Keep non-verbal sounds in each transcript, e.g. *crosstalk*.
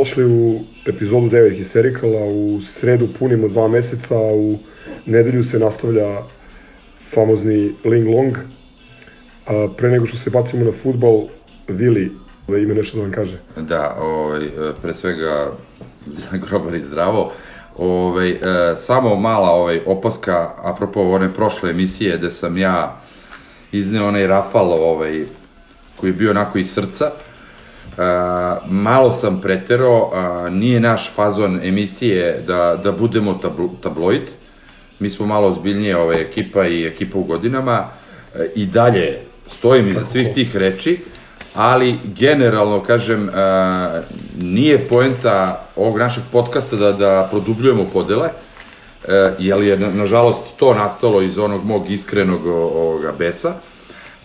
Dobrodošli u epizodu 9 Hystericala. U sredu punimo dva meseca, a u nedelju se nastavlja famozni Ling Long. A, pre nego što se bacimo na futbal, Vili, da ima nešto da vam kaže. Da, ovaj, pre svega *laughs* grobar i zdravo. Ovaj, e, samo mala ovaj, opaska apropo one prošle emisije gde sam ja izneo onaj Rafal ovaj, koji je bio onako iz srca. Uh, malo sam pretero, uh, nije naš fazon emisije da, da budemo tablo, tabloid. Mi smo malo ozbiljnije ove ekipa i ekipa u godinama. Uh, I dalje stojim iza svih tih reči, ali generalno, kažem, uh, nije poenta ovog našeg podcasta da, da produbljujemo podele, uh, jer je, nažalost, to nastalo iz onog mog iskrenog ovoga besa.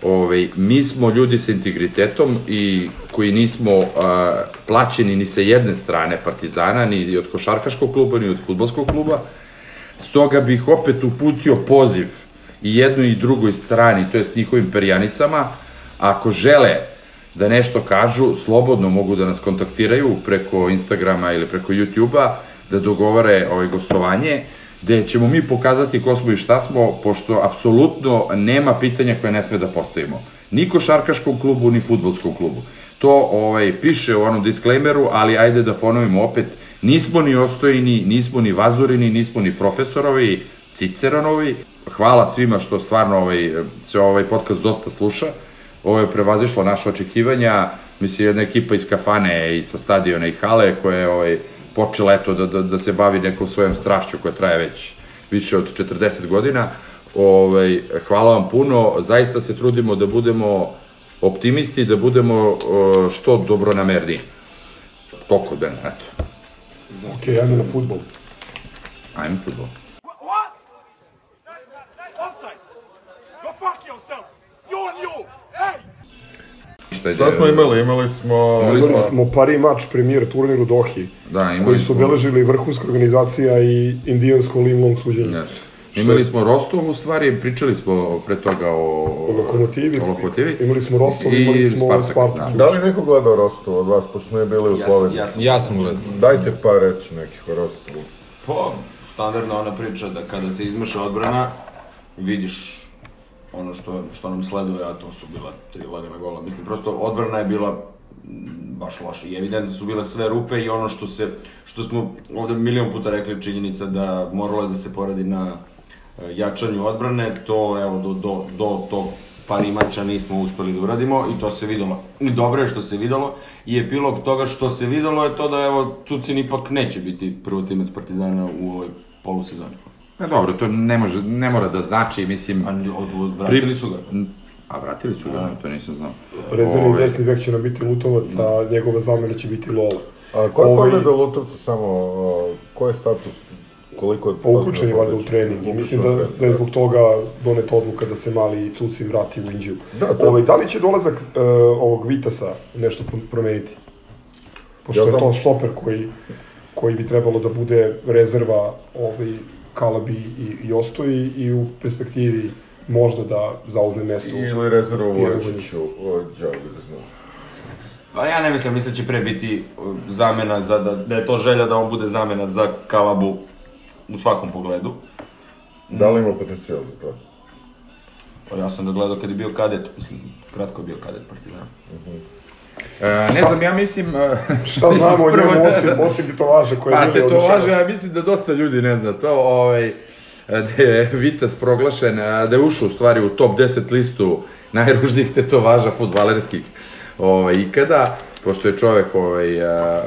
Ove, mi smo ljudi sa integritetom i koji nismo a, plaćeni ni sa jedne strane Partizana, ni od košarkaškog kluba, ni od futbolskog kluba. Stoga bih opet uputio poziv i jednoj i drugoj strani, to jest njihovim perjanicama, ako žele da nešto kažu, slobodno mogu da nas kontaktiraju preko Instagrama ili preko YouTubea, da dogovore ovaj gostovanje gde ćemo mi pokazati ko smo i šta smo, pošto apsolutno nema pitanja koje ne sme da postavimo. Ni košarkaškom klubu, ni futbolskom klubu. To ovaj, piše u onom disclaimeru, ali ajde da ponovimo opet, nismo ni ostojini, nismo ni vazurini, nismo ni profesorovi, Ciceronovi. Hvala svima što stvarno ovaj, se ovaj podcast dosta sluša. Ovo je prevazišlo naše očekivanja. Mislim, jedna ekipa iz kafane i sa stadiona i hale koja je ovaj, počela eto da, da, da se bavi nekom svojom strašću koja traje već više od 40 godina. Ovaj, hvala vam puno, zaista se trudimo da budemo optimisti, da budemo što dobronamerniji. Toliko od mene, eto. Ok, ajmo na futbol. Ajmo futbol. Je... Šta smo imali? Imali smo... Imali smo, smo pari mač premijer turnir u Dohi, da, imali koji su obeležili vrhunska organizacija i indijansko limlong suđenje. Jeste. Imali smo Rostov, u stvari, pričali smo pre toga o, o Lokomotivi. O Lokomotivi. Imali smo Rostov, I imali smo Spartak. Spartak. Da. da li neko gledao Rostov od vas, pošto smo je bili u Sloveniji? Ja, ja sam gledao. Dajte par reći nekih o Rostovu. Pa, standardna ona priča da kada se izmeša odbrana, vidiš ono što, što nam sleduje, a to su bila tri lagana gola. Mislim, prosto odbrana je bila baš loša i evidentno su bile sve rupe i ono što se što smo ovde milion puta rekli činjenica da moralo je da se poradi na e, jačanju odbrane, to evo do, do, do tog par imača nismo uspeli da uradimo i to se videlo. I dobro je što se videlo i epilog toga što se videlo je to da evo Cucin ipak neće biti prvotimac Partizana u ovoj polusezoni. Pa dobro, to ne, može, ne mora da znači, mislim... A od, od, vratili su ga? A vratili su ga, da. to nisam znao. Rezervni Ove... desni bek će nam biti Lutovac, a njegova zamena će biti Lola. A ko je Ove... pogleda Lutovca samo, ko je status? Koliko je... Pa uključen je valjda u trening i mislim da, da je zbog toga doneta odluka da se mali Cuci vrati u Inđiju. Da, to... Ove, da li će dolazak uh, ovog Vitasa nešto promeniti? Pošto ja je to štoper koji, koji bi trebalo da bude rezerva ovaj, Kalabi i, i Ostoji i u perspektivi možda da zauzme mesto. Ili rezervu Vojčiću od Đagodezna. Pa ja ne mislim, mislim da će pre biti zamena za, da, da je to želja da on bude zamena za Kalabu u svakom pogledu. Da li ima potencijal za to? Pa ja sam ga gledao kad je bio kadet, mislim, kratko je bio kadet Partizana. Uh mhm. -huh. E, ne znam, ja mislim... Uh, *laughs* Šta *laughs* mislim, znamo o njemu osim, osim tetovaža koje pa, tetovaža, ja mislim da dosta ljudi ne zna to, ovaj, da je Vitas proglašen, da je ušao u stvari u top 10 listu najružnijih tetovaža futbalerskih ovaj, ikada, pošto je čovek ovaj,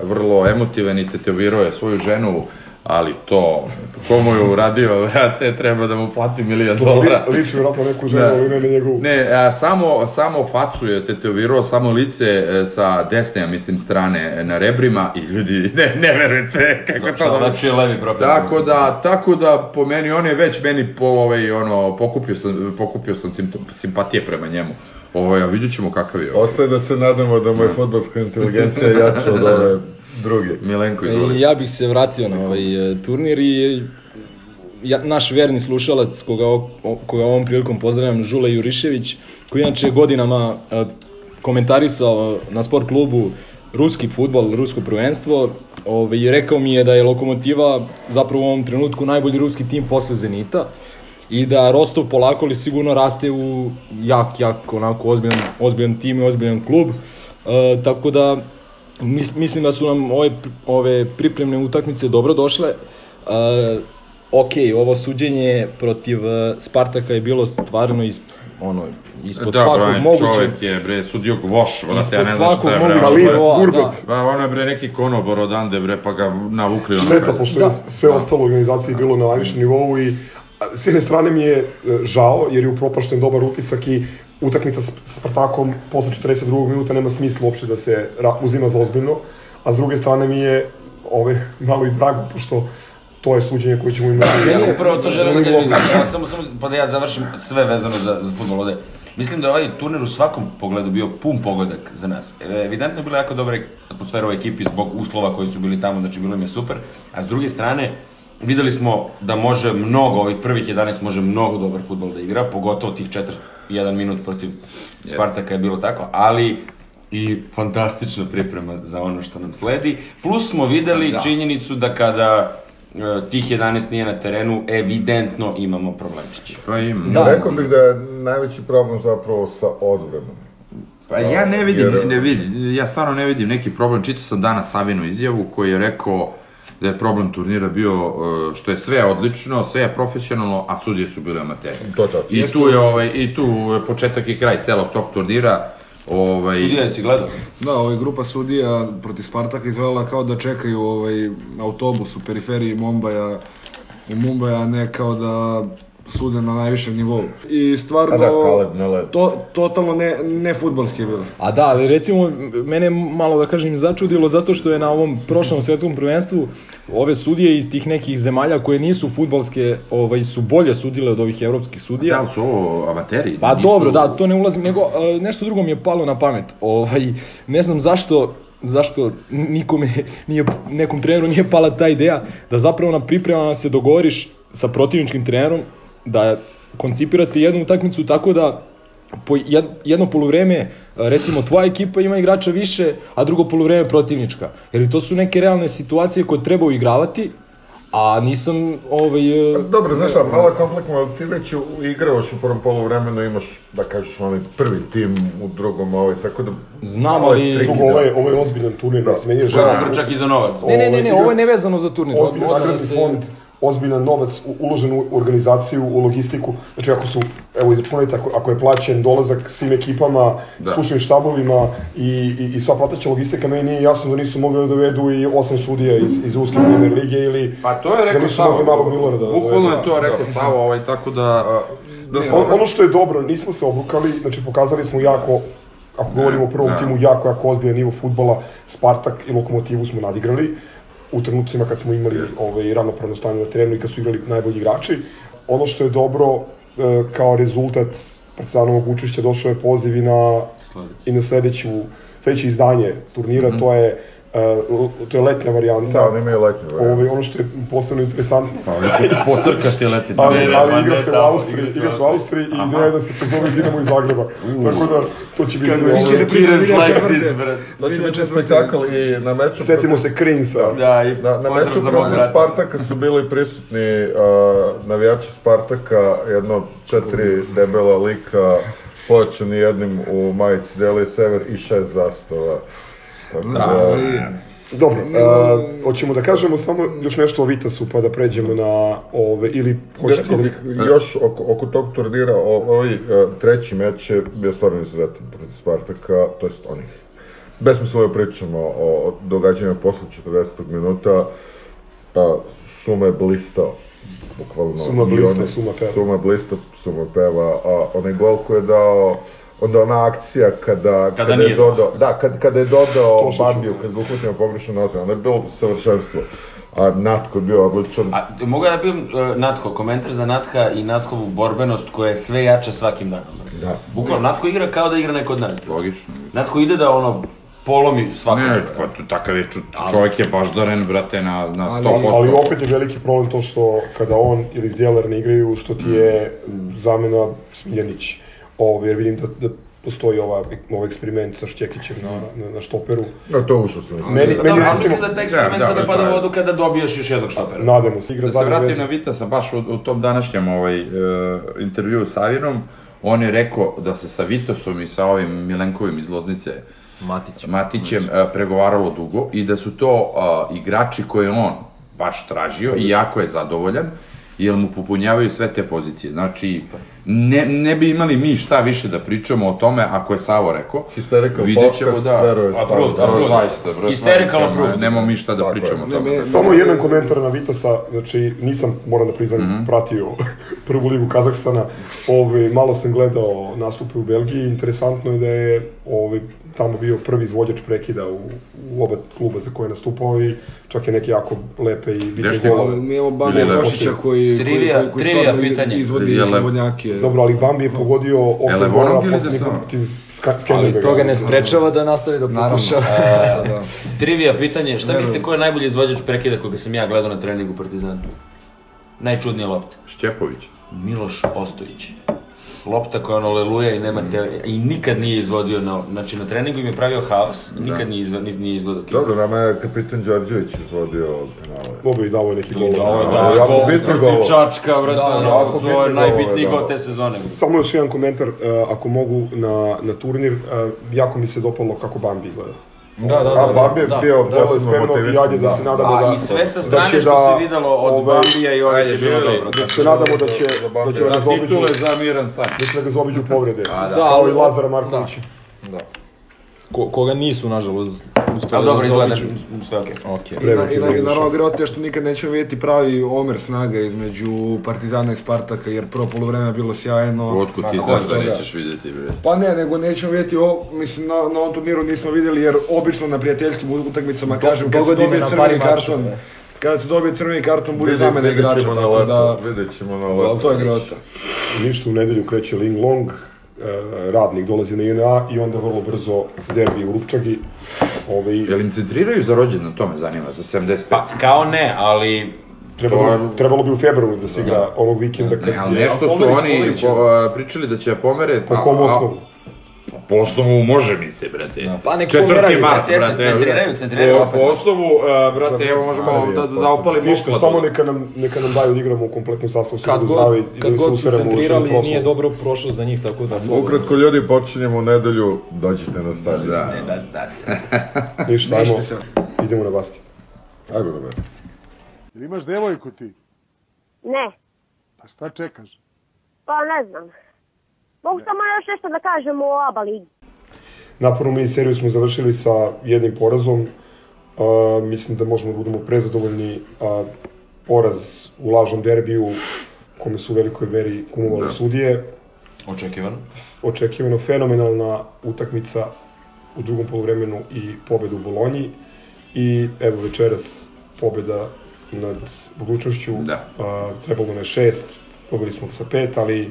vrlo emotivan i tetovirao je svoju ženu ali to, komu je uradio, *laughs* vrate, treba da mu plati milion dolara. Liči vjerojatno neku ženu, ali ne njegovu. Ne, a, samo, samo facu je tetovirao, samo lice e, sa desne, ja mislim, strane na rebrima i ljudi, *laughs* ne, ne verujete kako znači, to da... Znači je levi profil. Tako da, tako da, po meni, on je već meni po, ovaj, ono, pokupio sam, pokupio sam simpatije prema njemu. Ovo, ja vidjet ćemo kakav je. Ostaje da se nadamo da mu je fotbalska inteligencija jača od ove *laughs* druge. Milenko, izvoli. Ja bih se vratio na ovaj e, turnir i ja, naš verni slušalac, koga, koga ovom prilikom pozdravljam, Žule Jurišević, koji inače godinama e, komentarisao na sport klubu ruski futbol, rusko prvenstvo. Ovaj, rekao mi je da je Lokomotiva zapravo u ovom trenutku najbolji ruski tim posle Zenita i da Rostov polako li sigurno raste u jak, jak, onako ozbiljan, ozbiljan tim i ozbiljan klub. E, tako da mis, mislim da su nam ove, ove pripremne utakmice dobro došle. E, ok, ovo suđenje protiv e, Spartaka je bilo stvarno isp, ono, ispod da, svakog bre, mogućeg... čovjek je, bre, sudio gvoš, vrati, Ispod ja ne znam šta svakog je, bre. mogućeg Kalin, nivoa, Gurbet. da. Pa ono je, bre, neki konobor odande, bre, pa ga navukli ono. Šteta, pošto je Da. sve ostalo u organizaciji bilo na najvišem nivou i s jedne strane mi je e, žao jer je upropašten dobar utisak i utakmica s Spartakom posle 42. minuta nema smisla uopšte da se uzima za ozbiljno, a s druge strane mi je ove, malo i drago, pošto to je suđenje koje ćemo imati. Ja upravo to želim da kažem, ja, samo, samo, pa da ja završim sve vezano za, za futbol ovde. Mislim da je ovaj turnir u svakom pogledu bio pun pogodak za nas. Evidentno je bila jako dobra atmosfera u ekipi zbog uslova koji su bili tamo, znači bilo im je super. A s druge strane, videli smo da može mnogo, ovih prvih 11 može mnogo dobar futbol da igra, pogotovo tih 4 minut protiv Spartaka je bilo tako, ali i fantastična priprema za ono što nam sledi. Plus smo videli Da. činjenicu da kada e, tih 11 nije na terenu, evidentno imamo problemčiće. Pa im. Da. Rekao bih da je najveći problem zapravo sa odbranom. Pa ja ne vidim, Jer- ne vidim, ja stvarno ne vidim neki problem. Čitao sam danas Savinu izjavu koji je rekao da je problem turnira bio e, što je sve odlično, sve je profesionalno, a sudije su bile amateri. To tako. I tu je ovaj i tu je početak i kraj celog tog turnira. Ovaj Sudija je si gledao? Da, ovaj grupa sudija protiv Spartaka izgledala kao da čekaju ovaj autobus u periferiji Mumbaja u Mumbaja, ne kao da sude na najvišem nivou. I stvarno, A da, Kaleb ledu. to, totalno ne, ne futbalski je bilo. A da, ali recimo, mene malo da kažem začudilo zato što je na ovom prošlom svetskom prvenstvu ove sudije iz tih nekih zemalja koje nisu futbalske, ovaj, su bolje sudile od ovih evropskih sudija. da su ovo amateri? Pa Nisu- dobro, da, to ne ulazim, nego nešto drugo mi je palo na pamet. Ovaj, ne znam zašto zašto nikome nije, nekom treneru nije pala ta ideja da zapravo na pripremama se dogovoriš sa protivničkim trenerom da koncipirate jednu utakmicu tako da po jed, jedno poluvreme e, recimo tvoja ekipa ima igrača više, a drugo poluvreme protivnička. Jer to su neke realne situacije koje treba uigravati, a nisam ovaj e, Dobro, znaš šta, malo je komplikno, ali ti već u- igravaš u prvom poluvremenu, imaš, da kažeš, onaj prvi tim u drugom, ovaj, tako da... Znam, ali- Drugo, da. ovo je, ovo je ozbiljan turnir, Da. da. žao. sam čak i za novac. Ne, ne, ne, ne, Ovaj, ovo je nevezano za turnir. ozbiljan da se- fond, ozbiljan novac uložen u organizaciju, u logistiku. Znači ako su, evo izračunajte, ako, ako je plaćen dolazak svim ekipama, Da. da. stručnim štabovima i, i, i sva prateća logistika, meni nije jasno da nisu mogli da dovedu i osam sudija iz, iz Ruske premier lige ili Pa to je da rekao mogli Savo, da bukvalno dovedu. je to rekao Savo, ovaj, tako da... Da On, ono što je dobro, nismo se obrukali, znači pokazali smo jako, ako govorimo o prvom da. timu, jako, jako ozbiljan nivo futbola, Spartak i Lokomotivu smo nadigrali u trenucima kad smo imali ovaj, ravnopravno stanje na terenu i kad su igrali najbolji igrači. Ono što je dobro, e, kao rezultat Partizanovog učešća došao je poziv i na, i na sledeću, sledeće izdanje turnira, to je e, to je letnja varijanta. Da, oni imaju letnju varijanta. Ovaj, ono što je posebno interesantno, Pa ovdje će pocrkati leti. ali, ali ma igra se u Austriji, igra se u Austriji i ideja je da se pozove Dinamo iz Zagreba. Tako da, to će biti... Kako će da Slajks četvrte. iz, brate. Da će biti spektakl i na meču... Setimo se Krinsa. Da, i Na, na meču protiv. Spartaka su bili prisutni uh, navijači Spartaka, jedno četiri debela lika, pojačani jednim u majici Deli Sever i šest zastava. Tako da, Da, Dobro, uh, hoćemo da kažemo samo još nešto o Vitasu pa da pređemo na ove, ili hoćete da... bih još oko, oko tog turnira, ovaj uh, treći meč je bio stvarno izuzetan protiv Spartaka, to jest onih. Besmisleno pričamo o, događanjima posle 40. minuta, a, Suma je blistao, bukvalno. Suma blista, Suma peva. Suma blista, Suma peva, a onaj gol koji je dao, onda ona akcija kada, kada, nije je dodao, da, kad, kada je dodao Bambiju, kad ga uhvatio na pogrešno noze, onda je bilo savršenstvo. A Natko je bio odličan. A, mogu ja da bijem uh, Natko, komentar za Natka i Natkovu borbenost koja je sve jača svakim danom. Da. Bukvalno, Natko igra kao da igra neko od nas. Logično. Natko ide da ono polomi svakog. Ne, pa to- takav je, ču- čovjek je baždaren, brate, na, na 100%. Ali opet je veliki problem to što kada on ili Zdjelar ne igraju, što ti je zamena Smiljanić. Ove, jer vidim da, da postoji ova, ovaj eksperiment sa Šćekićem na, na, na štoperu. No, to ušao sam. Meni, meni Dobro, ali recimo, mislim da taj eksperiment Da, sada da, pada je- vodu kada dobiješ još jednog štopera. nadamo se, igra Da se vratim veze. na Vitasa, baš u, u tom današnjem ovaj, e, intervjuu sa Avinom, on je rekao da se sa Vitosom i sa ovim Milenkovim iz Loznice, Matić. Matićem, e, pregovaralo dugo i da su to a, igrači koje on baš tražio i jako je zadovoljan, jer mu popunjavaju sve te pozicije. Znači, ne, ne bi imali mi šta više da pričamo o tome, ako je Savo rekao. Hysterical Vidjet ćemo podcast, da... veruje A, Savo. Da, brut, brut. zaista, brut, Hysterical brut. Nemamo mi šta da Tako je. pričamo o Ne, tome. me- Samo jedan komentar na Vitasa, znači nisam, moram da priznam, Mhm. pratio *laughs* prvu ligu Kazahstana, ovaj, malo sam gledao nastupe u Belgiji, interesantno je da je ovaj, tamo bio prvi izvođač prekida u, u oba kluba za koje je nastupao i čak je neke jako lepe i bitne golove. Mi imamo lepo. Košića koji, koji, Trivija- koji, koji trivija stvarno pitanje. izvodi Je le- slobodnjake. Dobro, ali Bambi je pogodio ili posljednjeg desnog? protiv Skenderbega. Ali to ga ne sprečava da nastavi da pokušava. Da, *laughs* da. Trivija pitanje, šta mislite ko je najbolji izvođač prekida koga sam ja gledao na treningu Partizana? Najčudnija lopta. Šćepović. Miloš Ostojić. Lopta koja ono leluja i nema te, i nikad nije izvodio na, znači na treningu im je pravio haos, nikad nije, izvo, nije izvodio kick. Dobro, nama je kapitan Đorđević izvodio penale. Dobro i davo je neki gol. Dao je Da, da, gol golova. Čačka, brate, Da, ono, jako to je najbitniji da. gol te sezone. Samo još jedan komentar, uh, ako mogu, na, na turnir. Uh, jako mi se dopalo kako Bambi izgleda. Da, da, da. A Bambi je da. bio je posebno spremno i motivisan. ajde da se nadamo A da... i sve sa da strane će što da, se videlo od ovaj, Bambija i ovdje je bilo dobro. Da se nadamo da će, Da da će da Za zaobiđu, titule za miran san. da će da ga zaobiđu povrede. A, da. Kao i ali- Lazara Markovića. Da. Ko, koga nisu, nažalost, dobro da izgleda, zaobiđu. sve okej. I, na, i, na, i naravno grote što nikad nećemo vidjeti pravi omer snaga između Partizana i Spartaka, jer prvo polovreme je bilo sjajno. Otkud ti znaš da toga- nećeš vidjeti, bre. Pa ne, nego nećemo vidjeti, o, mislim, na, na ovom turniru nismo vidjeli, jer obično na prijateljskim utakmicama, Do- kažem, kad se dobije crveni karton, kada se dobije crveni karton, bude zamena vidjet igrača, tako da, Vidjet ćemo na leto. to je grota. Ništa u nedelju kreće Ling Long, radnik dolazi na INA i onda vrlo brzo derbi u Lupčagi. Ovaj, Jel im centriraju za rođendan, to me zanima, za 75? Pa, kao ne, ali trebalo, to- trebalo bi u februaru da se igra ovog vikenda kad Ne, ali nešto su oni po, pričali da će pomere... Po kom a- osnovu? Po osnovu može mi se, brate. Pa nek Četvrti mart, brate, centriraju, centriraju Po, po osnovu, a, brate, evo možemo da, da, da opalimo Ništa, samo neka nam, neka nam daju da igramo u kompletnom sastavu, Kad su god, da kad se god su useremo u širu centrirali, nije dobro prošlo za njih, tako da... Ukratko ljudi, počinjemo u nedelju, dođite na stadion. Da. da stati. *laughs* Ništa, ajmo, idemo na basket. Ajmo da basket. Jel imaš devojku ti? Ne, Pa šta čekaš? pa ne znam. Mogu samo još nešto da kažem o ABA ligi. Napornu mini seriju smo završili sa jednim porazom. Uh, mislim da možemo da budemo prezadovoljni. Uh, poraz u lažnom derbiju, kome su u velikoj meri kumovali Da. sudije. Očekivano. Očekivano fenomenalna utakmica u drugom poluvremenu i pobeda u Bolonji. I evo večeras pobeda nad budućnošću. Da. Uh, trebalo je šest, dobili smo sa pet, ali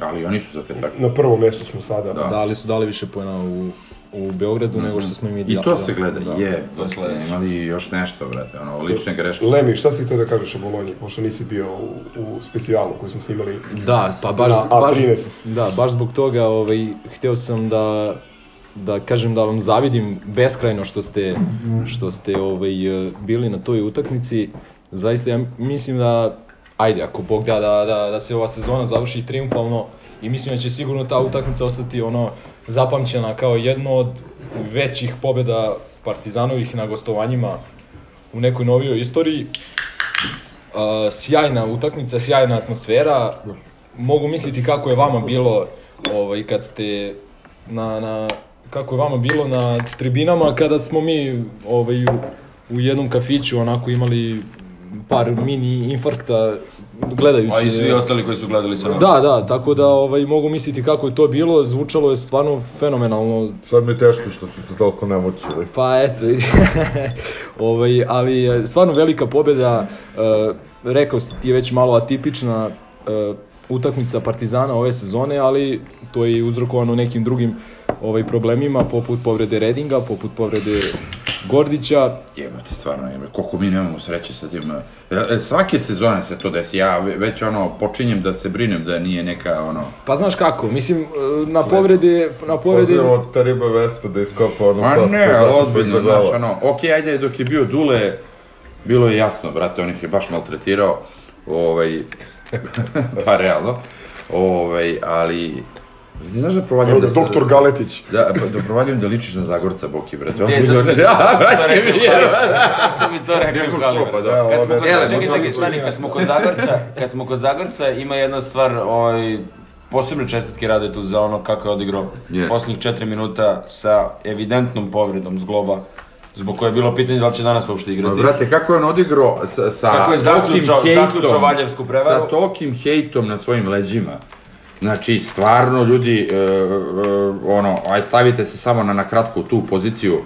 Ali oni su za petak. na prvom mestu smo sada. Da. Da, ali su dali više pojena u, u Beogradu nego što smo im I to se gleda, da. je, je sledeće. imali još nešto, brate, ono, lične greške. Lemi, šta si htio da kažeš o Bolonji, pošto nisi bio u, u specijalu koji smo snimali? Da, pa baš, Na baš, A13. da, baš zbog toga ovaj, hteo sam da, da kažem da vam zavidim beskrajno što ste, što ste ovaj, bili na toj utakmici. Zaista ja mislim da, ajde, ako Bog da, da, da, da se ova sezona završi triumfalno i mislim da će sigurno ta utakmica ostati ono zapamćena kao jedno od većih pobjeda Partizanovih na gostovanjima u nekoj novijoj istoriji. Uh, sjajna utakmica, sjajna atmosfera. Mogu misliti kako je vama bilo ovaj kad ste na, na kako je vama bilo na tribinama kada smo mi ovaj u, u jednom kafiću onako imali par mini infarkta gledajući A i svi ostali koji su gledali sa nama. Da, da, tako da ovaj mogu misliti kako je to bilo, zvučalo je stvarno fenomenalno. Sad mi je teško što ste se toliko namučili. Pa eto, *laughs* ovaj, ali stvarno velika pobjeda, e, rekao si ti je već malo atipična e, utakmica Partizana ove sezone, ali to je i uzrokovano nekim drugim ovaj, problemima, poput povrede Redinga, poput povrede Gordića. Jebote, stvarno, jebote, koliko mi nemamo sreće sa tim. e, e, Svake sezone se to desi, ja ve- već ono, počinjem da se brinem da nije neka, ono, Pa znaš kako, mislim, e, na povrede, na povrede... Pozivamo Tariba Vesta da iskopa onu Ma kost ne, ozbiljno, znaš, ono, okej, ajde, dok je bio Dule, bilo je jasno, brate, on ih je baš maltretirao, ovaj, *laughs* pa realno, ovaj, ali, znaš da provaljam Evo da... doktor Galetić. Da, pa da provaljam da ličiš na Zagorca, Boki, brate. E, smo- smo to rekli u mi je- Kalibar. Sad su mi to rekli u Kalibar. pa da. Da, Kad smo kod, ne- čekaj, čekaj, stani, kad smo kod Zagorca, kad smo kod Zagorca, ima jedna stvar, ovaj, posebne čestitke Radetu za ono kako je odigrao Jest. posljednjih 4 minuta sa evidentnom povredom zgloba, zbog koje je bilo pitanje da li će danas uopšte Ma, igrati. brate, kako je on odigrao sa, sa Kako je zaključao- hejtom, zaključao Valjevsku prevaru. Sa tolkim hejtom na svojim leđima. Znači, stvarno, ljudi, e, e, ono, aj stavite se samo na, na kratko u tu poziciju,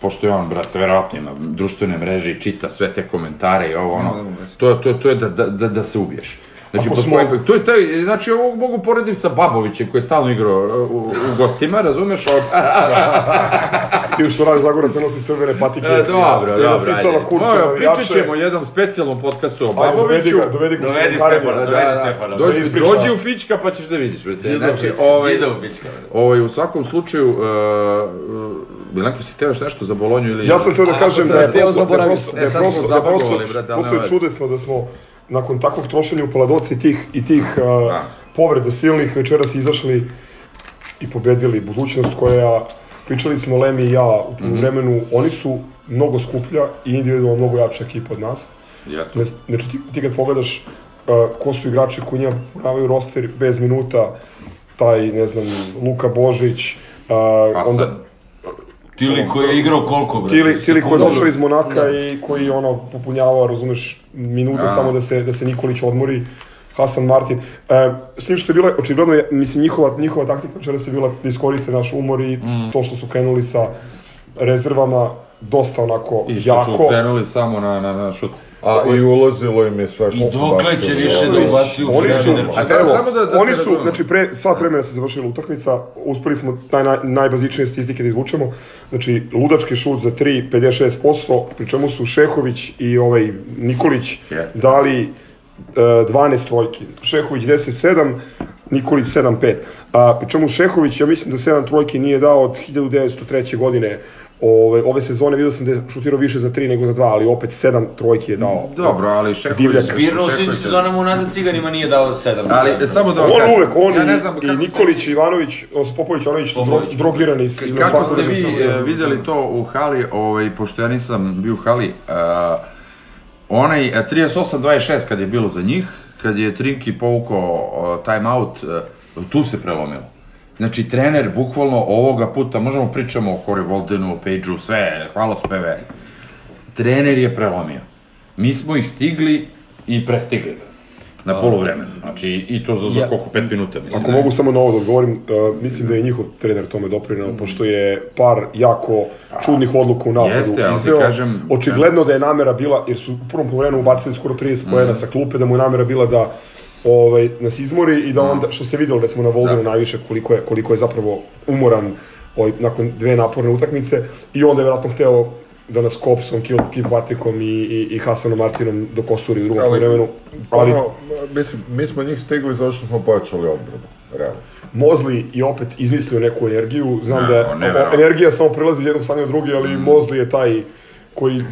pošto je on, brate, verovatno društvene mreže i čita sve te komentare i ovo, ono, to, to, to je da, da, da, da se ubiješ. Znači, Ako pod smo- kojim- to je taj, znači, ovo mogu poredim sa Babovićem koji je stalno igrao e, u, u gostima, razumeš? Ovo- S tim što radi Zagora se nosi crvene patike. E, dobro, I da dobro, se istava kurca Mojo, na pričat ćemo jednom specijalnom podcastu o Ajde, dovedi Baboviću. ga, dovedi ga u Dovedi. Stefana, Da, dovedi da, Stefana. dođi, dođi u Fička pa ćeš da vidiš, brate. Znači, ovaj, u ovaj, u svakom slučaju, uh, uh, Milenko, si teo još nešto za Bolonju ili... Ja sam htio da kažem da je prosto, da je zaboravio prosto, sam. da je E, prosto, da je prosto, čudesno da smo nakon takvog trošenja u Paladoci i tih, i tih uh, Da. povreda silnih večeras izašli i pobedili budućnost koja, pričali smo Lemi i ja u Mhm. vremenu, oni su mnogo skuplja i individualno mnogo jača ekipa od nas. Ne- Znači ti, ti kad pogledaš uh, ko su igrači koji njima ponavaju roster bez minuta, taj, ne znam, Luka Božić, uh, Hasan. onda Tili koji je igrao koliko, brate? Tili, Tili koji je došao iz Monaka i koji ono popunjavao, razumeš, minute Da. samo da se, da se Nikolić odmori. Hasan Martin. E, s tim što je bila, očigledno, je, mislim, njihova, njihova taktika večeras je bila da iskoriste naš umor i Mm. to što su krenuli sa rezervama, dosta onako I što jako. su krenuli samo na, na, na šut. A i ulazilo im je sve što I dokle će više da Oni su, Schröder? A sad evo, samo da- da oni su, razumemo. znači pre sat vremena se završila utakmica, uspeli smo taj naj, najbazičnije statistike da izvučemo, znači ludački šut za 3, 56%, pri čemu su Šehović i ovaj Nikolić Jeste. dali e, 12 trojki, Šehović 10-7, Nikolić 7-5, a pri čemu Šehović, ja mislim da 7 trojki nije dao od 1903. godine, Ove, ove sezone vidio sam da je šutirao više za 3 nego za 2, ali opet 7 trojki je dao. Dobro, ali Šeković... Zbirno u svim sezonama unazad ciganima nije dao sedam. Ali, e, samo da vam On kažem, uvek, on ja i, ne znam i ste Nikolić, vi- Ivanović, odnosno Popović, Ivanović, dro, Popović. drogirani. I kako ste vi e, videli to u hali, ovaj, pošto ja nisam bio u hali, uh, onaj e, 38-26 kad je bilo za njih, kad je Trinki povukao uh, timeout, uh, tu se prelomilo. Znači, trener, bukvalno ovoga puta, možemo pričamo o Corey Voldenu, o Pageu, sve, hvalospeve, trener je prelomio. Mi smo ih stigli i prestigli na poluvremenu. Znači, i to za, za Ja- koliko, pet minuta, mislim. Ako mogu samo na ovo da odgovorim, uh, mislim da je njihov trener tome doprinao, pošto je par jako čudnih odluka u napadu Jeste, ali izveo. kažem- Očigledno da je namera bila, jer su u prvom poluvremenu ubacili skoro 30 poena sa klupe, da mu je namera bila da ovaj, nas izmori i da onda, što se videlo recimo na Voldenu Da. najviše, koliko je, koliko je zapravo umoran ovaj, nakon dve naporne utakmice i onda je vjerojatno hteo da nas Kopsom, Kil, Kilpatrickom i, i, i Hasanom Martinom dokosuri u drugom Ali, vremenu. Ali ono, mislim, mi smo njih stigli zato što smo pojačali odbranu, realno. Mozli je opet izmislio neku energiju, znam Ne, da je, energija samo prelazi jednog stanja u drugi, ali Mozli je taj koji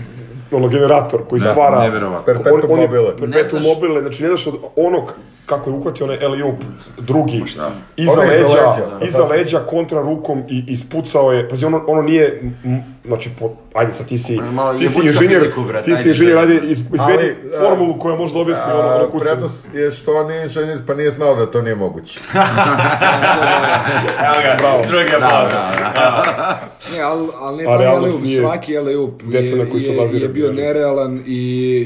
ono generator koji Da, stvara. Perpetuum on, mobile. perpetuum mobile, znači ne znaš od onog kako je uhvatio onaj alley drugi, šta? iza leđa, iza leđa kontra rukom i ispucao je, pazi ono, ono nije, znači, po, ajde sad ti si, malo ti si inženjer, fiziku, brate, ti si inženjer, ajde. ajde, iz- izvedi formulu koja može da objasni ono, ono kucanje. prednost je što on nije inženjer, pa nije znao da to nije moguće. *laughs* Evo ga, Bravo. drugi aplauz. Ne, ali al ne A taj realnost alley-oop, nije svaki na je, koji je, je bio nerealan i,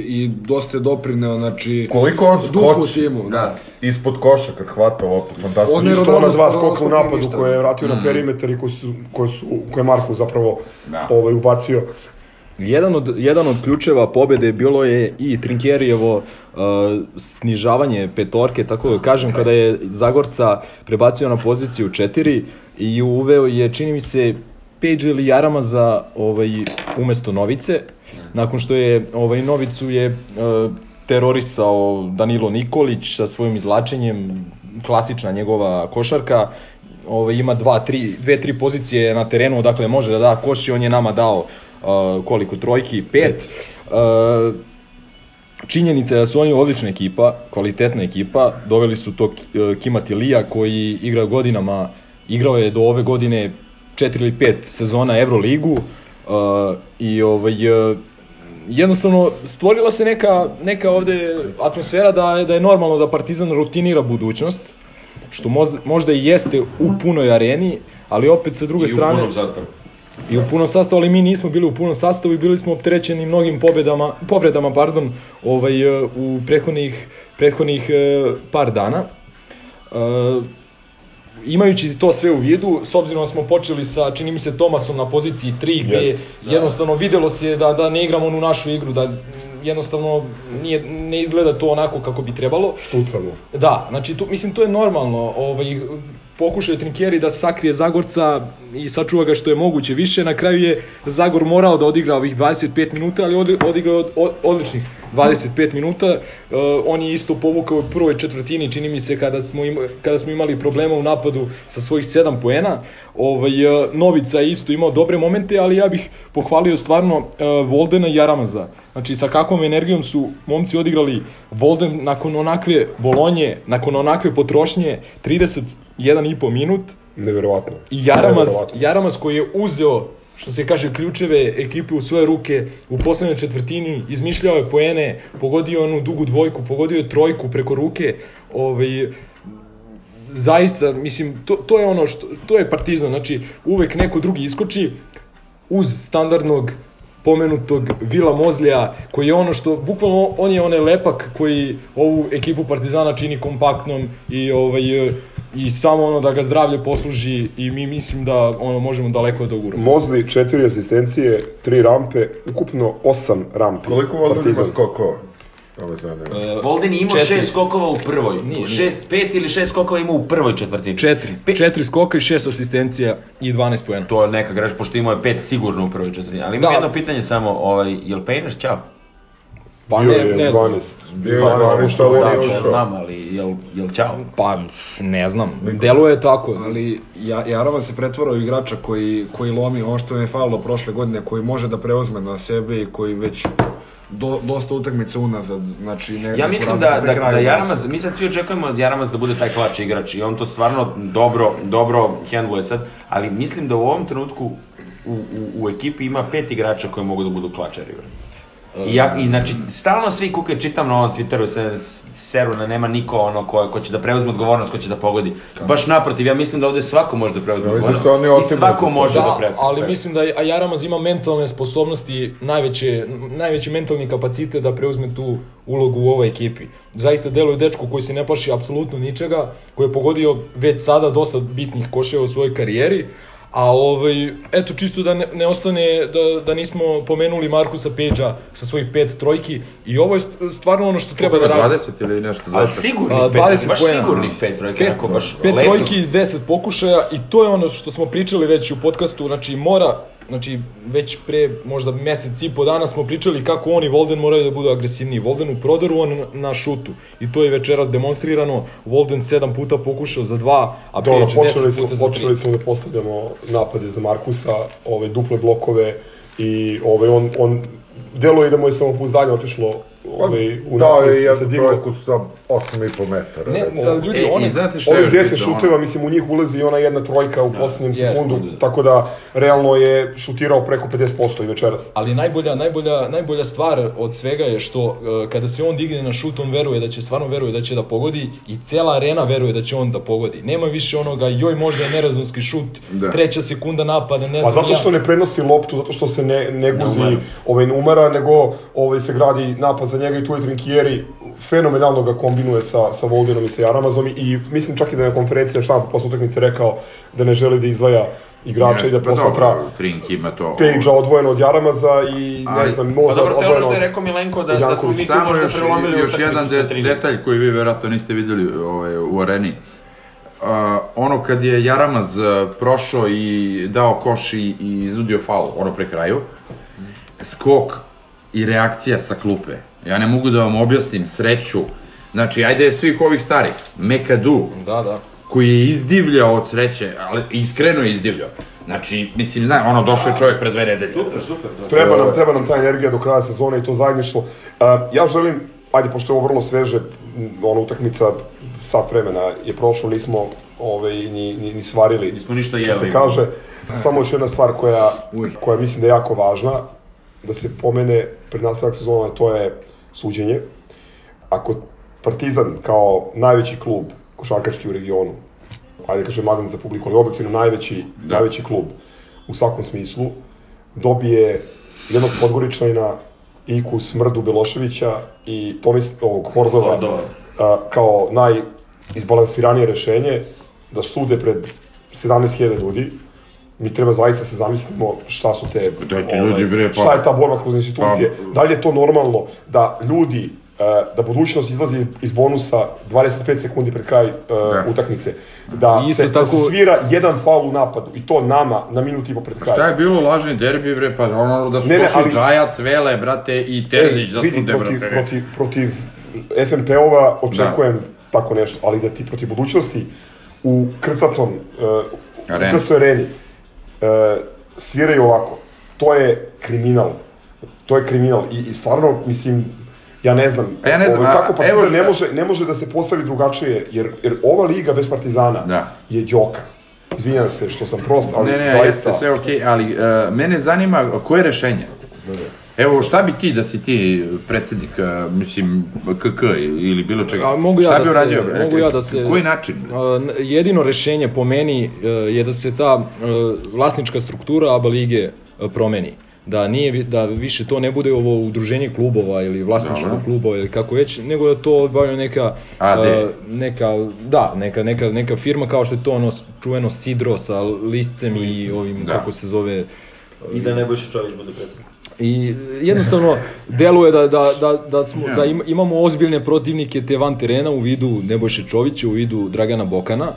i dosta je doprineo, znači... Koliko on duhu timu, da. ispod koša kad hvata loptu, fantastično. On je Isto ona dva skoka u napadu koje je vratio na perimetar i koje su, koje su, koje je Marko zapravo Da. Ovaj, ubacio. Jedan od, jedan od ključeva pobede bilo je i Trinkjerijevo uh, snižavanje petorke, tako da kažem, kada je Zagorca prebacio na poziciju 4 i uveo je, čini mi se, Page ili Jarama za ovaj, umesto Novice, nakon što je ovaj, Novicu je uh, terorisao Danilo Nikolić sa svojim izlačenjem, klasična njegova košarka, ovaj, ima dva, tri, dve, tri pozicije na terenu, dakle može da da koš i on je nama dao uh, koliko, trojki, pet. Uh, činjenica je da su oni odlična ekipa, kvalitetna ekipa, doveli su to uh, Kima Tilija koji igra godinama, igrao je do ove godine 4 ili 5 sezona Euroligu uh, i ovaj, uh, jednostavno stvorila se neka, neka ovde atmosfera da je, da je normalno da Partizan rutinira budućnost, što možda, možda i jeste u punoj areni, ali opet sa druge I u strane... punom sastavu. I u punom sastavu, ali mi nismo bili u punom sastavu i bili smo opterećeni mnogim pobedama, povredama, pardon, ovaj, e, u prethodnih, prethodnih e, par dana. E, imajući to sve u vidu, s obzirom da smo počeli sa, čini mi se, Tomasom na poziciji 3, gde Jest, jednostavno videlo se da, da ne igramo onu našu igru, da jednostavno nije, ne izgleda to onako kako bi trebalo. Štucamo. Da, znači tu, mislim to je normalno, ovaj pokušao je Trinkjeri da sakrije Zagorca i sačuva ga što je moguće više, na kraju je Zagor morao da odigra ovih 25 minuta, ali odi- odigrao od, od, odličnih 25 minuta. Uh, on je isto povukao u prvoj četvrtini, čini mi se kada smo ima, kada smo imali problema u napadu sa svojih 7 poena. Ovaj uh, Novica je isto imao dobre momente, ali ja bih pohvalio stvarno uh, Voldena i Jaramaza. Znači sa kakvom energijom su momci odigrali Volden nakon onakve bolonje, nakon onakve potrošnje 31,5 minut Neverovatno. i Jaramaz, Neverovatno. Jaramaz koji je uzeo što se kaže ključeve ekipe u svoje ruke u poslednjoj četvrtini, izmišljao je poene, pogodio onu dugu dvojku, pogodio je trojku preko ruke, ovaj, zaista, mislim, to, to je ono što, to je Partizan, znači uvek neko drugi iskoči uz standardnog pomenutog Vila Mozlija, koji je ono što, bukvalno on je onaj lepak koji ovu ekipu Partizana čini kompaktnom i ovaj i samo ono da ga zdravlje posluži i mi mislim da ono možemo daleko da uguramo. Mozli, četiri asistencije, tri rampe, ukupno osam rampi. Koliko Volden ima skokova? Ovo zanima. E, Volden je imao četiri. šest skokova u prvoj. Nije, nije. Šest, pet ili šest skokova imao u prvoj četvrtini. Četiri. Pe- Četiri skoka i šest asistencija i 12 poena. To je neka greška, pošto imao je pet sigurno u prvoj četvrtini. Ali imam Da. jedno pitanje samo, ovaj, jel Pejners ćao? Pa ne, je ne znam. 12. Bio je 12, ali Da, nije ušao. znam, ali jel, jel ćao? Pa ne znam, deluje tako. Ali ja, Jarama se pretvorao u igrača koji, koji lomi ono što je falilo prošle godine, koji može da preuzme na sebe i koji već do, dosta utakmica unazad, znači ne, Ja mislim da, da, da. Jaramaz, mi sad svi očekujemo od Jaramaz da bude taj klač igrač i on to stvarno dobro, dobro hendluje sad, ali mislim da u ovom trenutku u, u, u ekipi ima pet igrača koji mogu da budu klačeri. I, ja, I znači, stalno svi kuke, čitam na ovom Twitteru, se seru na nema niko ono ko, ko će da preuzme odgovornost, ko će da pogodi. Baš naprotiv, ja mislim da ovde svako može da preuzme odgovornost da i svako može da, Da, pre, ali mislim da a Jaramaz ima mentalne sposobnosti, najveće, najveći mentalni kapacitet da preuzme tu ulogu u ovoj ekipi. Zaista deluje dečko koji se ne plaši apsolutno ničega, koji je pogodio već sada dosta bitnih koševa u svojoj karijeri, a ovaj, eto čisto da ne, ne ostane da, da nismo pomenuli Markusa Peđa sa svojih pet trojki i ovo je st- stvarno ono što treba da radi. 20 ili nešto. Ali 20. sigurnih A, pet, 20 baš poena. sigurnih pet trojke, Pet, baš pet lepih. trojki iz 10 pokušaja i to je ono što smo pričali već u podcastu, znači mora, znači već pre možda mesec i po dana smo pričali kako on i Volden moraju da budu agresivniji. Volden u prodoru, on na šutu. I to je večeras demonstrirano. Volden 7 puta pokušao za 2, a Dobro, Page počeli 10 smo, puta za 3. počeli smo da postavljamo napade za Markusa, ove duple blokove i ovaj on on deluje da mu je samopouzdanje otišlo ovaj u Dao napad, je digao. trojku sa 8,5 metara. Ne, recimo. da, ljudi, E, one, i znate što je Ovih još 10 bitno, ono- šuteva, mislim, u njih ulazi i ona jedna trojka u poslednjem jest, sekundu, da. tako da realno je šutirao preko 50% i večeras. Ali najbolja, najbolja, najbolja stvar od svega je što e, kada se on digne na šut, on veruje da će, stvarno veruje da će da pogodi i cela arena veruje da će on da pogodi. Nema više onoga, joj možda je nerazumski šut, Da. treća sekunda napada, ne Pa znam zato što ja. ne prenosi loptu, zato što se ne, ne guzi, umara. ovaj, ne umara, nego ovaj, se gradi napad za njega i tu je Trinkieri fenomenalno ga kombinuje sa, sa Voldenom i sa Jaramazom i mislim čak i da je na konferenciji štampu posle utakmice rekao da ne želi da izdvaja igrača i da Pa posmatra dobro, Trink ima to. Page-a odvojeno od Jaramasa i ne Ali- znam, Pa Moza dobro, odvojeno što je rekao Milenko, da, da smo mi tu Samo možda još, prelomili još jedan de, 13. detalj koji vi verovatno niste videli ovaj, u areni. Uh, ono kad je Jaramaz uh, prošao i dao koš i, i iznudio faul, ono pre kraju, skok i reakcija sa klupe. Ja ne mogu da vam objasnim sreću. Znači, ajde svih ovih starih, Mekadu, Da, da. koji je izdivljao od sreće, ali iskreno je izdivljao. Znači, mislim, zna, ono, došao je čovjek pre dve nedelje. Super, super. To. Treba nam, treba nam ta energija do kraja sezone i to zajedništvo. Uh, ja želim, ajde, pošto je ovo vrlo sveže, ona utakmica, sat vremena je prošlo, nismo ovaj, ni, ni, ni svarili. Nismo ništa što se jeli. kaže. Samo još jedna stvar koja, koja mislim da je jako važna, da se pomene pred nastavak sezona, to je suđenje. Ako Partizan kao najveći klub košarkaški u regionu, ajde da kažem magnet za publiku, ali objektivno najveći, Da. najveći klub u svakom smislu, dobije jednog Podgoričanina, Iku Smrdu Beloševića i Tomis, ovog Hordova, Hordova. a, kao najizbalansiranije rešenje, da sude pred 17.000 ljudi, mi treba zaista se zamislimo šta su te, Dajte ljudi, bre, pa- šta je ta borba kroz institucije, Pa- da li je to normalno da ljudi e, da budućnost izlazi iz bonusa 25 sekundi pred kraj e, Da. utakmice, da Isto se, da se tako- svira jedan faul u napadu i to nama na minut i po pred kraj. Šta je bilo lažni derbi, bre, pa ono da su Ne, ne, došli ali- Džajac, Vele, brate, i Terzić da Ej, vidi, sude, protiv, brate. protiv, protiv FNP-ova očekujem tako nešto, ali da ti protiv budućnosti u krcatom, uh, u areni uh, sviraju ovako, to je kriminal. To je kriminal i, i stvarno, mislim, ja ne znam, ja ne znam, ovaj, a- kako Partizan evo šta- ne može, ne može da se postavi drugačije, jer, jer ova liga bez Partizana Da. je đoka. Izvinjam se što sam prost, ali Ne, ne, zaista... jeste sve okej, ali uh, mene zanima koje je rešenje? Evo, šta bi ti, da si ti predsednik, uh, mislim, KK ili bilo čega, A, mogu ja šta da bi se, uradio? bre? mogu ja da se... Koji način? Jedino rešenje po meni je da se ta vlasnička struktura ABA lige promeni. Da nije da više to ne bude ovo udruženje klubova ili vlasništvo Dobro. klubova ili kako već, nego da to obavlja neka AD. e, neka da, neka neka neka firma kao što je to ono čuveno Sidro sa liscem i ovim Da. kako se zove I da Nebojša Čović bude predsednik. I jednostavno deluje da, da, da, da, smo, da im, imamo ozbiljne protivnike te van terena u vidu Nebojše Čovića, u vidu Dragana Bokana.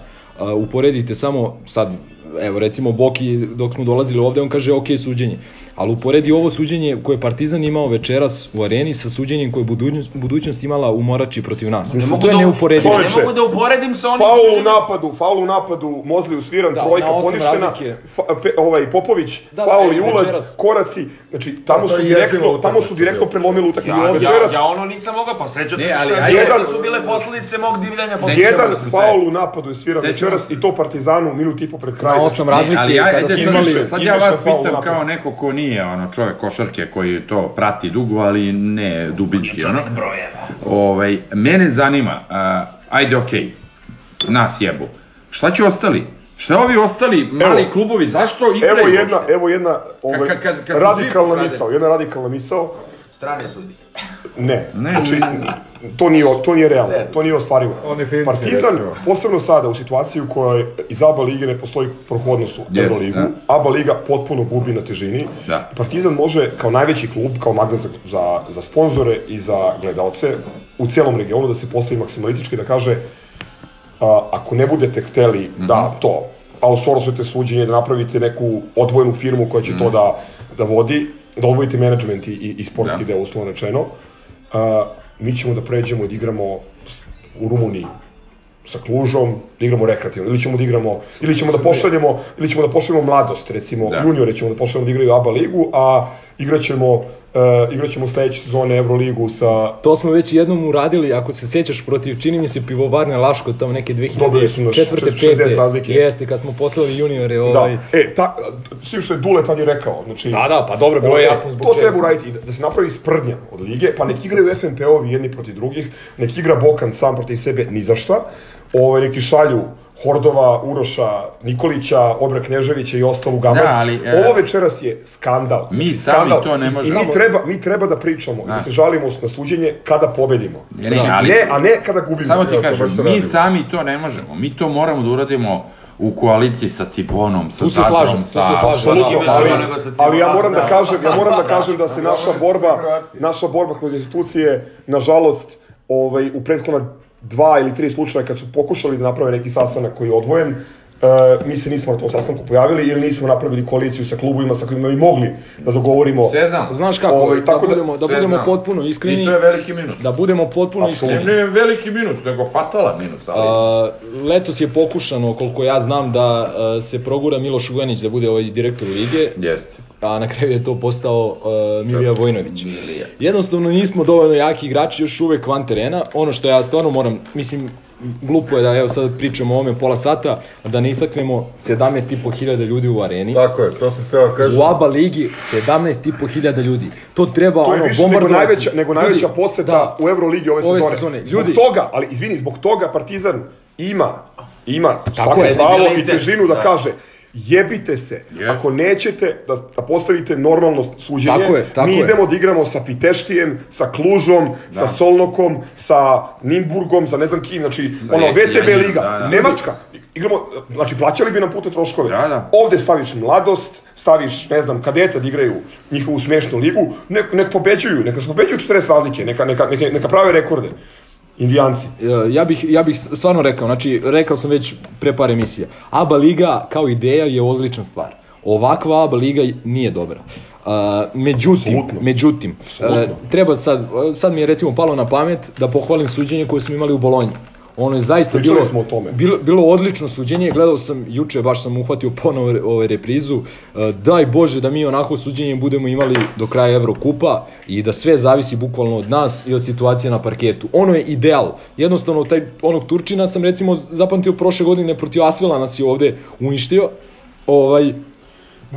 Uporedite samo sad, evo recimo Boki dok smo dolazili ovde, on kaže ok suđenje. Ali uporedi ovo suđenje koje je Partizan imao večeras u areni sa suđenjem koje je budućnost, budućnost imala u Morači protiv nas. Ne mogu to je da- neuporedivo. Ne mogu da uporedim sa onim Faul u suđenjem. napadu, faul u napadu, Mozli usviran, Da, trojka poništena, fa, pe, ovaj Popović, Da, da, faul e, i ulaz, večeras. koraci, znači tamo Da, su direktno, tamo su direktno prelomili utakmicu. Ja, Večeras ja, ja ono nisam mogao, pa sećate Ne, se ali šta jedan- su bile posledice mog divljanja. jedan faul u napadu je sviran večeras i to Partizanu minut i po pred kraj. Na osam Znači, razlike ali ajde, sad, imali- sad ja vas pitam kao neko ko nije ono čovek košarke koji to prati dugo, ali ne dubinski, ono. Ovaj, mene zanima, a, ajde okej, nas jebu. Šta će ostali? Šta ovi ostali mali Evo. klubovi, zašto igraju? Evo jedna, evo jedna ovaj, Kad- kad- kad su radikalna misao, jedna radikalna misao, Strane sudi. Ne, Ne. znači, to nije, to nije realno, to nije ostvarivo. Oni Finci, Partizan, recimo. posebno sada u situaciji u kojoj iz ABA lige ne postoji prohodnost u Yes, Euroligu, da. ABA liga potpuno gubi na težini. Da. Partizan može kao najveći klub, kao magnet za, za, za sponzore i za gledalce u celom regionu da se postavi maksimalistički da kaže a, ako ne budete hteli da to outsourcujete suđenje, da napravite neku odvojenu firmu koja će to da, da vodi, da odvojite management i, i, i sportski Da. deo uslovno rečeno, a, mi ćemo da pređemo i da igramo u Rumuniji sa Klužom, da igramo rekreativno, ili ćemo da igramo, ili ćemo da pošaljemo, ili ćemo da pošaljemo mladost, recimo, Da. juniore ćemo da pošaljemo da igraju ABA ligu, a igraćemo, uh, igraćemo sledeće sezone Euroligu sa To smo već jednom uradili, ako se sećaš protiv, čini mi se, pivovarne Laško, tamo neke Dobili su nas 2004. 60 5. razlike. Jeste, kad smo poslali juniore, ovaj... Da, e, ta, s tim što je Dule tad i rekao, znači... Da, da, pa dobro, bilo je jasno zbog To čega. treba uraditi, da, da se napravi sprdnja od lige, pa nek igraju FNP-ovi jedni protiv drugih, nek igra Bokan sam protiv sebe ni za šta, ovaj, neki šalju Hordova, Uroša, Nikolića, Obra Kneževića i ostalu gamu. Da, ali, e, Ovo večeras je skandal. Mi sami skandal. to ne I- možemo. I mi treba, mi treba da pričamo, da, Da. se žalimo na suđenje kada pobedimo. Ne, ne, Znači, ali- ne, a ne kada gubimo. Samo ti to kažem, se mi radi. sami to ne možemo. Mi to moramo da uradimo u koaliciji sa Cibonom, sa Tu se slažem, Zadrom, tu se sa... slažem. Apsolutno, Sa ali, Cibonom nego sa ali ja moram da Da. kažem, ja moram da kažem da se naša borba, naša borba kroz institucije, nažalost, ovaj, u prethodna dva ili tri slučaja kad su pokušali da naprave neki sastanak koji je odvojen, e, mi se nismo na tom sastanku pojavili ili nismo napravili koaliciju sa klubovima sa kojima bi mogli da dogovorimo. Sve znam. Znaš kako, Ovaj, da, tako da- budemo, da budemo znam. potpuno iskreni, I to je veliki minus. da budemo potpuno Ne, iskreni. ne veliki minus, nego fatalan minus, ali... A, letos je pokušano, koliko ja znam, da a, se progura Miloš Vujanić da bude ovaj direktor lige, Jeste. A na kraju je to postao a, Milija Vojnović. Milija. Jednostavno nismo dovoljno jaki igrači još uvek van terena. Ono što ja stvarno moram, mislim, glupo je da evo sad pričamo o ovome pola sata, da ne istaknemo 17.500 ljudi u areni. Tako je, to sam htio da kažem. U ABA ligi 17.500 ljudi. To treba To je ono više nego bombardovati. najveća, nego najveća Ljudi, poseta da, u Euroligi ove, ove sezone. sezone. Zbog Ljudi. toga, ali izvini, zbog toga Partizan ima, ima Tako svako je, pravo i težinu da, da. kaže jebite se, Yes. ako nećete da, da postavite normalno suđenje, Tako je, tako mi je. idemo da igramo sa Piteštijem, sa Klužom, sa Solnokom, sa Nimburgom, sa ne znam kim, znači Sa ono VTB liga, da, da. Nemačka, igramo, znači plaćali bi nam putne troškove, Da, da. ovde staviš mladost, staviš, ne znam, kadeta da igraju njihovu smešnu ligu, nek, nek pobeđuju, neka se pobeđuju 40 razlike, neka, neka, neka, neka prave rekorde. Indijanci. E, ja bih, ja bih stvarno rekao, znači rekao sam već pre par emisija, ABA liga kao ideja je odlična stvar. Ovakva ABA liga nije dobra. Uh, međutim, Apsolutno. međutim, e, Apsolutno. treba sad, sad mi je recimo palo na pamet da pohvalim suđenje koje smo imali u Bolonji. Ono je zaista Pričali bilo, smo o tome. bilo, bilo odlično suđenje, gledao sam juče, baš sam uhvatio ponovo re- ovaj reprizu. E, daj Bože da mi onako suđenje budemo imali do kraja Evrokupa i da sve zavisi bukvalno od nas i od situacije na parketu. Ono je ideal. Jednostavno taj onog Turčina sam recimo zapamtio prošle godine protiv Asvela nas je ovde uništio. Ovaj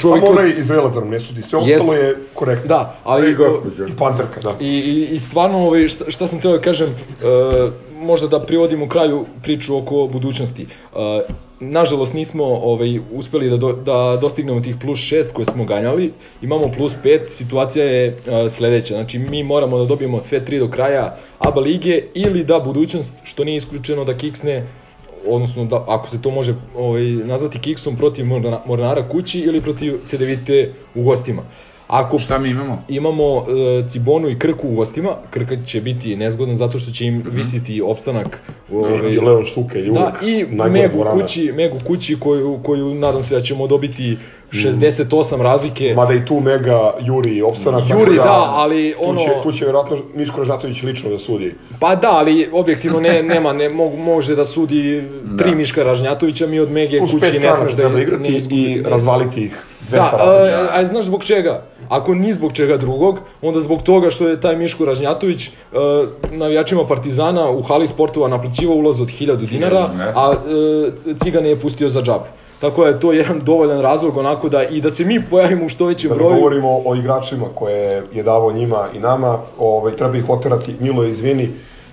Samo koji- onaj Izraelac da nam ne sudi, sve ostalo je korektno. Da, ali I gospođa. I Panterka, da. I, i, i stvarno, ovaj, šta, šta sam teo da kažem, e, možda da privodim u kraju priču oko budućnosti. E, nažalost nismo ovaj, uspeli da, do, da dostignemo tih plus 6 koje smo ganjali, imamo plus 5, situacija je e, sledeća, znači mi moramo da dobijemo sve tri do kraja ABA lige ili da budućnost, što nije isključeno da kiksne odnosno da ako se to može ovaj nazvati kiksom protiv Morna- Mornara kući ili protiv CDVite u gostima. Ako Šta mi imamo? Imamo e, Cibonu i Krku u gostima. Krka će biti nezgodan zato što će im visiti opstanak. I Leon Šuke i da, i Megu dvorana. kući, Megu kući koju, koju nadam se da ćemo dobiti 68 razlike. Mada i tu Mega Juri opstanak. Juri, da, ali tu ono- Će, tu će vjerojatno Miško Ražnatović lično da sudi. Pa da, ali objektivno ne, nema, ne, može da sudi tri Da. Miška Ražnjatovića, mi od Mege Uz kući ne šta treba je- igrati ne i izgubi- razvaliti ih 200 Da, a, a znaš zbog čega? Ako ni zbog čega drugog, onda zbog toga što je taj Miško Ražnjatović e, navijačima Partizana u hali sportova naplaćivao ulaz od 1000 dinara, a e, Cigane je pustio za džabe. Tako da je to jedan dovoljan razlog onako da i da se mi pojavimo u što većem Da broju. govorimo o igračima koje je davo njima i nama, ovaj, treba ih oterati, Milo izvini,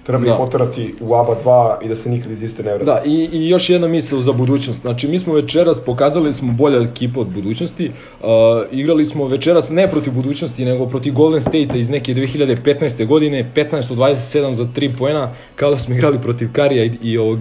treba Da. ih oterati u ABA 2 i da se nikad iz iste ne vrati. Da, i, i još jedna misla za budućnost. Znači, mi smo večeras pokazali smo bolja ekipa od budućnosti. Uh, igrali smo večeras ne protiv budućnosti, nego protiv Golden State-a iz neke 2015. godine, 15 od 27 za 3 poena, kao da smo igrali protiv Karija i, i ovog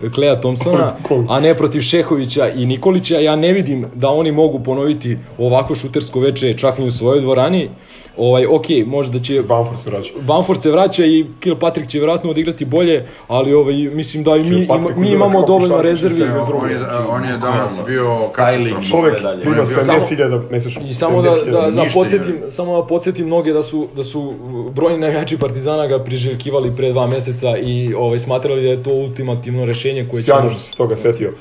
uh, Kleja Thompsona, Cool. a ne protiv Šehovića i Nikolića. Ja ne vidim da oni mogu ponoviti ovako šutersko veče čak ni u svojoj dvorani. Ovaj, ok, možda će Bamford se vraća. Bamford se vraća i Kilpatrick će vjerojatno odigrati bolje, ali ovaj, mislim da i mi, ima, mi imamo dovoljno rezervi. sve On je, on je danas bio Styling. katastrofa. Čovek sve dalje. ima Samo- 70.000 mesečno. I samo da, 70.000. da, da podsjetim, samo da podsjetim mnoge da su, da su brojni navijači Partizana ga priželjkivali pre dva meseca i ovaj, smatrali da je to ultimativno rešenje koje će... Sjajno što se toga setio.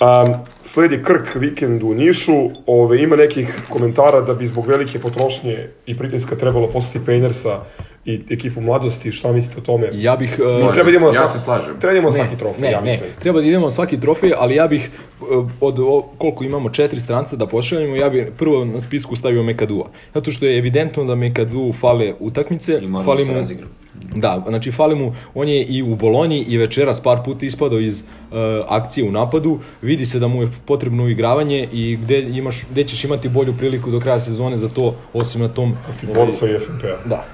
Um, sledi Krk vikend u Nišu, ove, ima nekih komentara da bi zbog velike potrošnje i pritiska trebalo poslati Pejnersa i ekipu mladosti, šta mislite o tome? Ja bih... Uh, treba da idemo Ja se slažem. Treba da idemo na Ne, svaki trofej, ne, ja ne, mislim. treba da idemo na svaki trofej, ali ja bih uh, od o, koliko imamo četiri stranca da pošaljemo, ja bih prvo na spisku stavio Mekadua. Zato što je evidentno da Mekadu fale utakmice, fali mu razigra. Da, znači fali mu, on je i u Bolonji i večeras par puta ispadao iz uh, akcije u napadu, vidi se da mu je potrebno uigravanje i gde, imaš, gde ćeš imati bolju priliku do kraja sezone za to, osim na tom... ovaj, Borca i FNP-a. Da,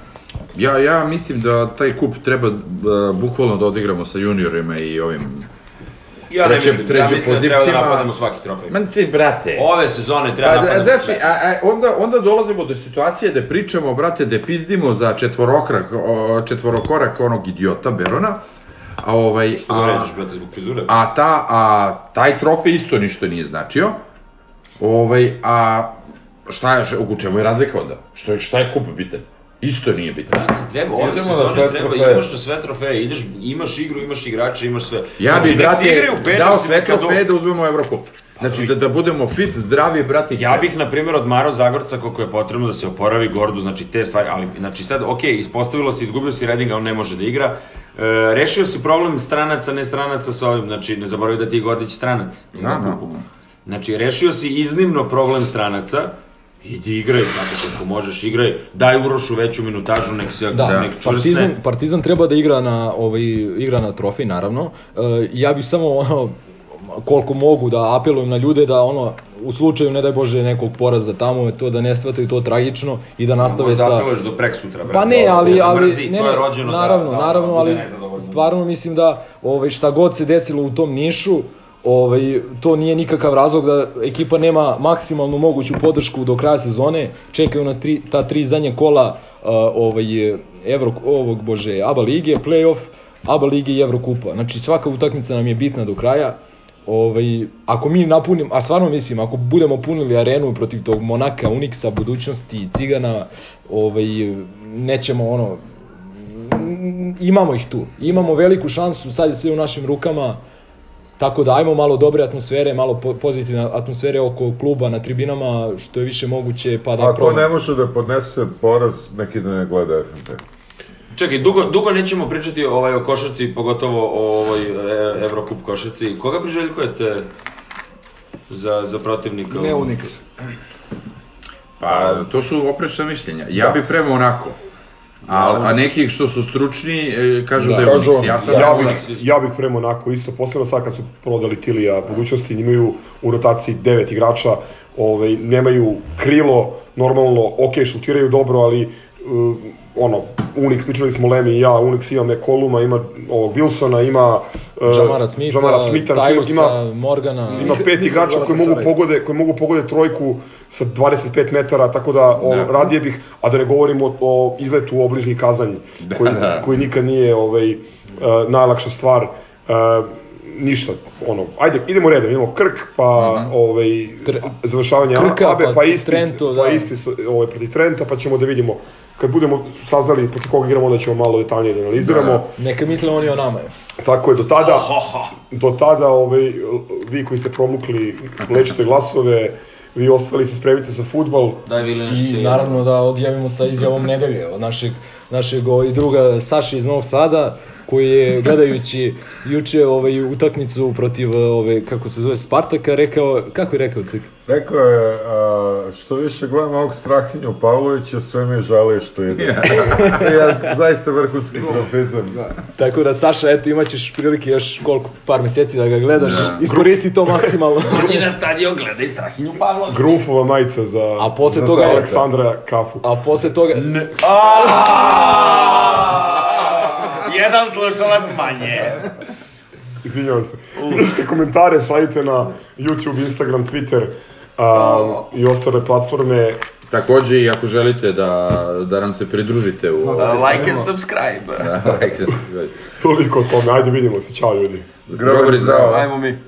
Ja, ja mislim da taj kup treba uh, bukvalno da odigramo sa juniorima i ovim Ja ne treće, mislim, treće ja mislim da treba da napadamo svaki trofej. Man ti, brate. Ove sezone treba Pa, da, napadamo znaš, sve. a, a, onda, onda dolazimo do situacije da pričamo, brate, da pizdimo za četvorokrak, o, četvorokorak onog idiota Berona, a ovaj... Što a- ga brate, zbog frizure? A, ta, a taj trofej isto ništa nije značio. Ovaj, a šta je, u čemu je razlika onda? Što je, šta je kup bitan? Isto nije bitan. Brate, treba, ove Idemo sezone sve treba, trofeje. imaš na sve trofeje, ideš, imaš igru, imaš igrače, imaš sve. Ja Znači, bi, nek brate, dao sve trofeje da uzmemo Evrokup. Znači, da, da budemo fit, zdravi, brate, Ja bih, na primjer, odmarao Zagorca koliko je potrebno da se oporavi Gordu, znači te stvari, ali, znači sad, ok, ispostavilo se, izgubio si Redinga, on ne može da igra, e, rešio si problem stranaca, ne stranaca sa ovim, znači, ne zaboravi da ti je Gordić stranac. Da, da. Znači, rešio si iznimno problem stranaca, idi igraj, znači, kako možeš, igraj, daj Urošu veću minutažu, nek se, Da, nek čvrsne. Partizan, Partizan treba da igra na ovaj igra na trofej naravno. E, ja bih samo ono koliko mogu da apelujem na ljude da ono u slučaju ne daj bože nekog poraza tamo to da ne shvataju to tragično i da nastave sa apeluješ do prek sutra, brate. Pa ne, ali Da ali mrzi, ne, to je ne, rođeno naravno, da, da, naravno, ali stvarno mislim da ovaj šta god se desilo u tom Nišu, ovaj to nije nikakav razlog da ekipa nema maksimalnu moguću podršku do kraja sezone. Čekaju nas tri, ta tri zadnje kola uh, ovaj Evro ovog bože ABA lige, play-off, ABA lige i Evrokupa. Znači svaka utakmica nam je bitna do kraja. Ovaj, ako mi napunim, a stvarno mislim, ako budemo punili arenu protiv tog Monaka, Uniksa, budućnosti, Cigana, ovaj, nećemo ono, imamo ih tu. Imamo veliku šansu, sad je sve u našim rukama, tako da ajmo malo dobre atmosfere, malo po, pozitivne atmosfere oko kluba na tribinama, što je više moguće, pa da Ako ne može da podnese poraz, neki da ne gleda FNP. Čekaj, dugo, dugo nećemo pričati ovaj, o košarci, pogotovo o ovoj e, Evrokup košarci. Koga priželjkujete za, za protivnika? Ne Unix. Pa, to su oprečna mišljenja. Ja bih prema onako. A, a neki što su stručni e, kažu da, Da, je kažu Unix. Ja sam Ja ja, bih, ja bih prema onako isto, posebno sad kad su prodali Tilija budućnosti, imaju u rotaciji devet igrača, ovaj, nemaju krilo, normalno, ok, šutiraju dobro, ali uh, ono, Unix, pričali smo Lemi i ja, Unix ima McColluma, ima ovog Wilsona, ima uh, Jamara Smitha, Jamara Smitha, ima, Morgana. ima pet igrača koji mogu pogode, koji mogu pogode trojku sa 25 metara, tako da o, Da. radije bih, a da ne govorimo o, o izletu u obližnji kazanj, koji, da. koji nikad nije ovaj, uh, najlakša stvar. Uh, ništa, ono, ajde, idemo redom, idemo Krk, pa ovaj, Tre- završavanje Krka, Abe, pa pa ispis, Trento, pa da. ispis ovaj, protiv Trenta, pa ćemo da vidimo, kad budemo saznali protiv koga igramo, onda ćemo malo detaljnije da analiziramo. Da. Neka misle oni o nama. Tako je, do tada, do tada ovaj, vi koji ste promukli, lečite glasove, vi ostali se spremite za Vili nešto I naravno da odjavimo sa izjavom nedelje od našeg, našeg ovaj, druga Saše iz Novog Sada, koji je gledajući juče ovaj, utakmicu protiv ove, kako se zove, Spartaka, rekao, kako je rekao Cik? Rekao je, a, što više gledam ovog Strahinju Pavlovića, sve mi je žalije što ide. *laughs* ja, zaista vrhunski profizam. Tako da Saša, eto imaćeš prilike još koliko, par meseci da ga gledaš, Da. iskoristi to maksimalno. *laughs* Dođi na stadion, gledaj Strahinju Pavlović. Grufova majica za, A posle za toga- Aleksandra Kafu. A posle toga... Jedan slušalac manje. *laughs* Izvinjavam se. Pišite komentare, šaljite na YouTube, Instagram, Twitter a, i ostale platforme. Takođe i ako želite da, da nam se pridružite u... Like and subscribe. Da, like se- Toliko o tome, ajde vidimo se, čao ljudi. Grobar i zdravo. Ajmo mi.